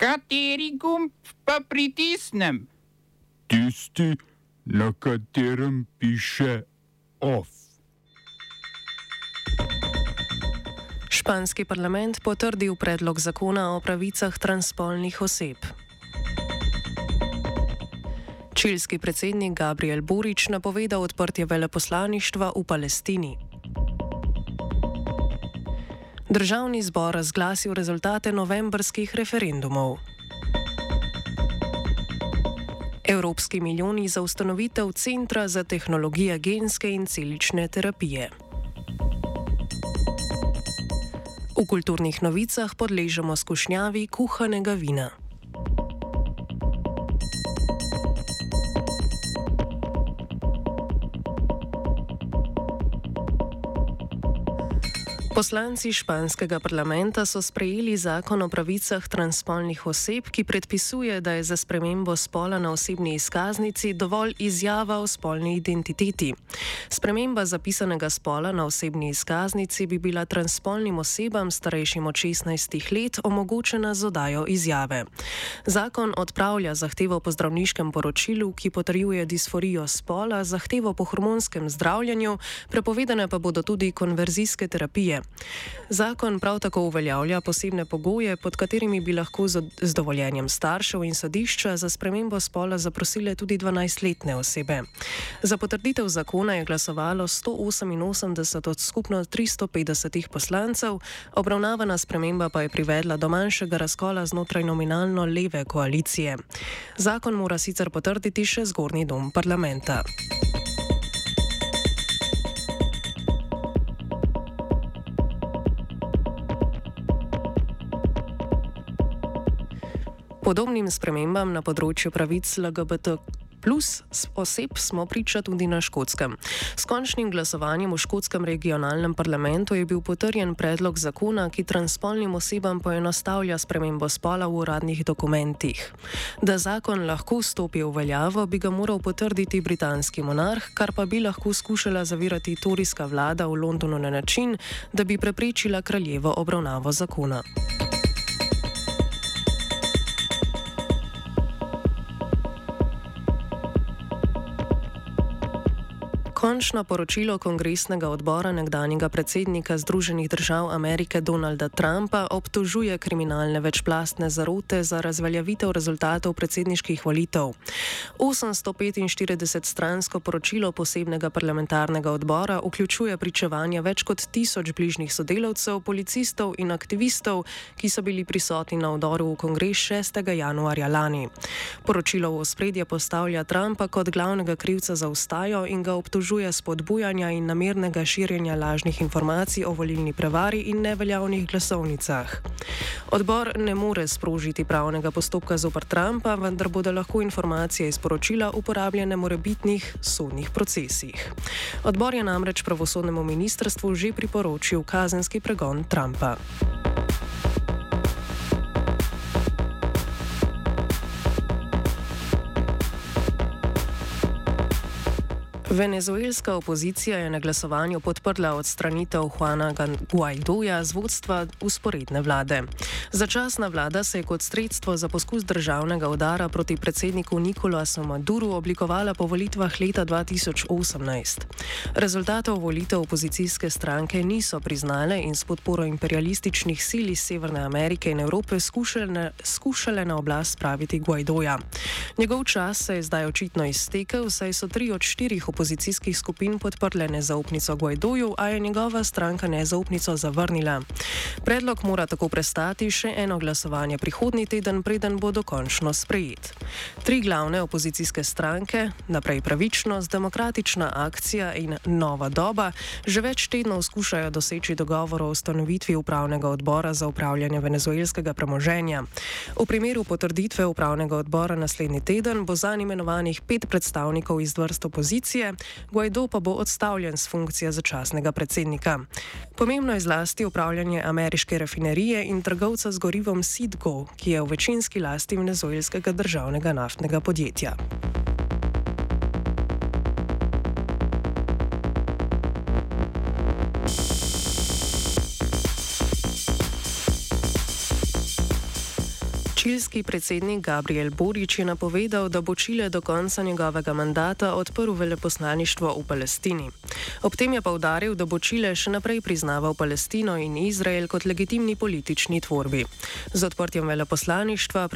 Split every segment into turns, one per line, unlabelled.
Kateri gumb pa pritisnem?
Tisti, na katerem piše OF.
Španski parlament potrdil predlog zakona o pravicah transspolnih oseb. Čilski predsednik Gabriel Burič napovedal odprtje veleposlaništva v Palestini. Državni zbor razglasil rezultate novembrskih referendumov. Evropski milijoni za ustanovitev Centra za tehnologije genske in celične terapije. V kulturnih novicah podležemo skušnjavi kuhanega vina. Poslanci španskega parlamenta so sprejeli zakon o pravicah transspolnih oseb, ki predpisuje, da je za spremembo spola na osebni izkaznici dovolj izjava o spolni identiteti. Sprememba zapisanega spola na osebni izkaznici bi bila transspolnim osebam starejšim od 16 let omogočena z odajo izjave. Zakon odpravlja zahtevo po zdravniškem poročilu, ki potrjuje disforijo spola, zahtevo po hormonskem zdravljanju, prepovedane pa bodo tudi konverzijske terapije. Zakon prav tako uveljavlja posebne pogoje, pod katerimi bi lahko z dovoljenjem staršev in sodišča za spremembo spola zaprosile tudi 12-letne osebe. Za potrditev zakona je glasovalo 188 od skupno 350 poslancev, obravnavana sprememba pa je privedla do manjšega razkola znotraj nominalno leve koalicije. Zakon mora sicer potrditi še zgornji dom parlamenta. Podobnim spremembam na področju pravic LGBT. Plus oseb smo priča tudi na škotskem. S končnim glasovanjem v škotskem regionalnem parlamentu je bil potrjen predlog zakona, ki transspolnim osebam poenostavlja spremembo spola v uradnih dokumentih. Da zakon lahko stopi v veljavo, bi ga moral potrditi britanski monarh, kar pa bi lahko skušala zavirati turijska vlada v Londonu na način, da bi preprečila kraljevo obravnavo zakona. Končno poročilo kongresnega odbora nekdanjega predsednika Združenih držav Amerike Donalda Trumpa obtožuje kriminalne večplastne zarote za razveljavitev rezultatov predsedniških volitev. 845 stransko poročilo posebnega parlamentarnega odbora vključuje pričevanja več kot tisoč bližnjih sodelavcev, policistov in aktivistov, ki so bili prisotni na odoru v kongres 6. januarja lani. Poročilo v ospredje postavlja Trumpa kot glavnega krivca za ustajo in ga obtožuje obtožuje spodbujanja in namernega širjenja lažnih informacij o volilni prevari in neveljavnih glasovnicah. Odbor ne more sprožiti pravnega postopka zopr Trumpa, vendar bodo lahko informacije iz poročila uporabljene v morebitnih sodnih procesih. Odbor je namreč pravosodnemu ministrstvu že priporočil kazenski pregon Trumpa. Venezuelska opozicija je na glasovanju podprla odstranitev Juana Guaidoja z vodstva usporedne vlade. Začasna vlada se je kot sredstvo za poskus državnega udara proti predsedniku Nikolasu Maduru oblikovala po volitvah leta 2018. Rezultatov volitev opozicijske stranke niso priznale in s podporo imperialističnih sil iz Severne Amerike in Evrope skušale, skušale na oblast spraviti Guaidoja. Njegov čas se je zdaj očitno iztekel, saj so tri od štirih opozicijskih opozicijskih skupin podprle nezaupnico Guaidoju, a je njegova stranka nezaupnico zavrnila. Predlog mora tako prestati še eno glasovanje prihodnji teden, preden bo dokončno sprejet. Tri glavne opozicijske stranke, naprej pravičnost, demokratična akcija in nova doba, že več tednov skušajo doseči dogovor o ustanovitvi upravnega odbora za upravljanje venezuelskega premoženja. V primeru potrditve upravnega odbora naslednji teden bo zanj imenovanih pet predstavnikov iz vrst opozicije, Guaido pa bo odstavljen z funkcije začasnega predsednika. Pomembno je zlasti upravljanje ameriške rafinerije in trgovca z gorivom Sidgo, ki je v večinski lasti venezuelskega državnega naftnega podjetja. Čilski predsednik Gabriel Borič je napovedal, da bo Čile do konca njegovega mandata odprl veleposlaništvo v Palestini. Ob tem je povdaril, da bo Čile še naprej priznaval Palestino in Izrael kot legitimni politični tvorbi. Z odprtjem veleposlaništva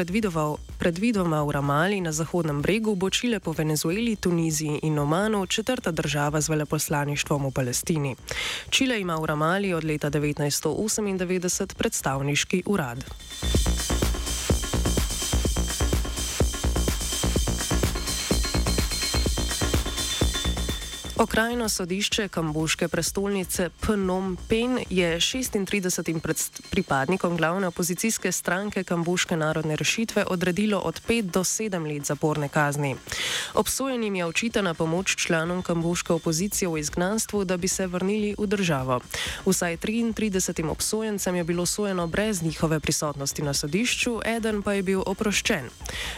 predvidoma v Ramali na Zahodnem bregu bo Čile po Venezueli, Tuniziji in Omanu četrta država z veleposlaništvom v Palestini. Čile ima v Ramali od leta 1998 predstavniški urad. Okrajno sodišče kamboške prestolnice Phnom Penh je 36 pripadnikom glavne opozicijske stranke kamboške narodne rešitve odredilo od 5 do 7 let zaporne kazni. Obsojenim je očitana pomoč članom kamboške opozicije v izgnanstvu, da bi se vrnili v državo. Vsaj 33 obsojencem je bilo sojeno brez njihove prisotnosti na sodišču, eden pa je bil oproščen.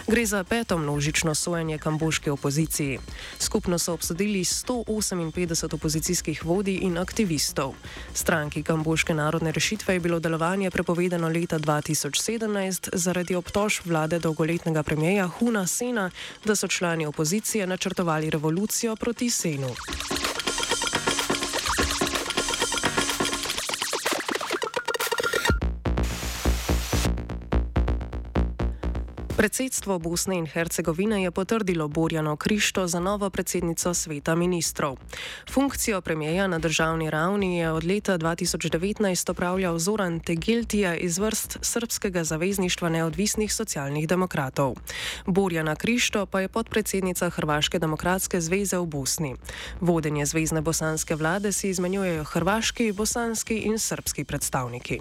Gre za peto množično sojenje kamboške opoziciji. Skupno so obsodili 100 58 opozicijskih vodij in aktivistov. Stranki Kamboške narodne rešitve je bilo delovanje prepovedano leta 2017 zaradi obtožb vlade dolgoletnega premijeja Huna Sena, da so člani opozicije načrtovali revolucijo proti Senu. Predsedstvo Bosne in Hercegovine je potrdilo Borjano Krišto za novo predsednico sveta ministrov. Funkcijo premijeja na državni ravni je od leta 2019 opravljal Zoran Tegiltija iz vrst Srpskega zavezništva neodvisnih socialnih demokratov. Borjana Krišto pa je podpredsednica Hrvaške demokratske zveze v Bosni. Vodenje zvezne bosanske vlade si izmenjujejo hrvaški, bosanski in srpski predstavniki.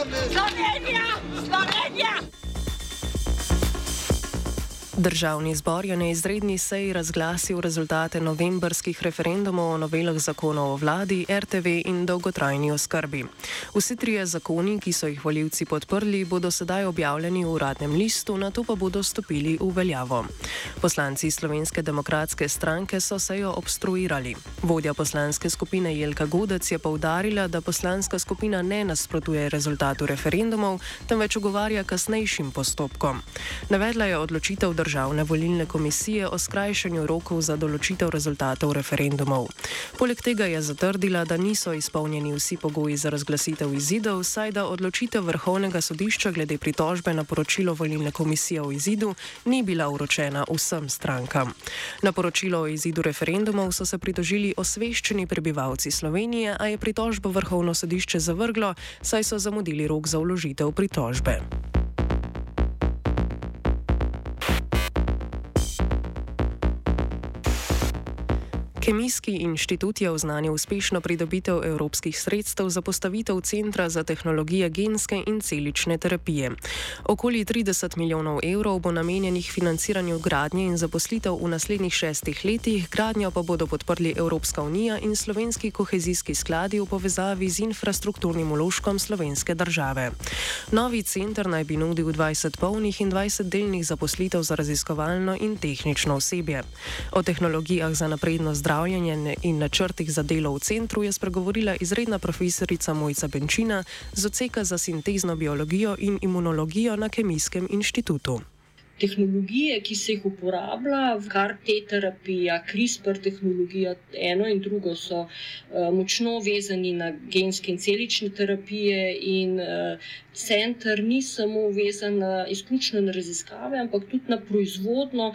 Slovenia! Slovenia!
Državni zbor je na izredni seji razglasil rezultate novembrskih referendumov o novelah zakonov o vladi, RTV in dolgotrajni oskrbi. Vsi trije zakoni, ki so jih voljivci podprli, bodo sedaj objavljeni v uradnem listu, na to pa bodo stopili v veljavo. Poslanci Slovenske demokratske stranke so sejo obstruirali. Vodja poslanske skupine Jelka Godec je povdarila, da poslanska skupina ne nasprotuje rezultatu referendumov, temveč ogovarja kasnejšim postopkom. Navedla je odločitev državnega državne volilne komisije o skrajšanju rokov za določitev rezultatov referendumov. Poleg tega je zatrdila, da niso izpolnjeni vsi pogoji za razglasitev izidov, saj da odločitev vrhovnega sodišča glede pritožbe na poročilo volilne komisije o izidu ni bila uročena vsem strankam. Na poročilo o izidu referendumov so se pritožili osveščeni prebivalci Slovenije, a je pritožbo vrhovno sodišče zavrglo, saj so zamudili rok za vložitev pritožbe. Kemijski inštitut je oznanil uspešno pridobitev evropskih sredstev za postavitev Centra za tehnologije genske in celične terapije. Okoli 30 milijonov evrov bo namenjenih financiranju gradnje in zaposlitev v naslednjih šestih letih, gradnjo pa bodo podprli Evropska unija in slovenski kohezijski skladi v povezavi z infrastrukturnim uložkom slovenske države. Novi center naj bi nudil 20 polnih in 20 delnih zaposlitev za raziskovalno in tehnično osebje. O tehnologijah za napredno zdravje zdravljenje in načrtih za delo v centru je spregovorila izredna profesorica Mojca Benčina z odseka za sintezno biologijo in imunologijo na Kemijskem inštitutu.
Tehnologije, ki se jih uporablja, kar te terapije, CRISPR tehnologija, eno in drugo so uh, močno vezani na genske in celične terapije, in uh, center ni samo vezan na izključno na raziskave, ampak tudi na proizvodno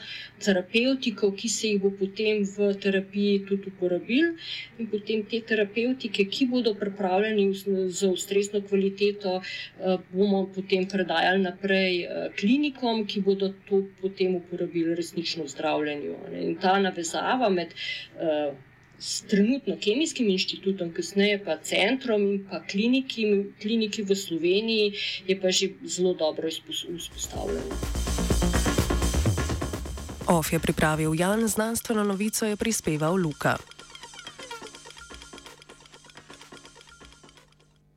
terapevtiko, ki se jih bo potem v terapiji tudi uporabil. In potem te terapeutike, ki bodo pripravljeni za ustrezno kvaliteto, uh, bomo potem predajali naprej klinikom, ki bodo to potem uporabili resnično v zdravljenju. In ta navezava med uh, s trenutno kemijskim inštitutom, kasneje pa centrom in pa kliniki, kliniki v Sloveniji, je pa že zelo dobro vzpostavljeno.
OF je pripravil Jan, znanstveno novico je prispeval Luka.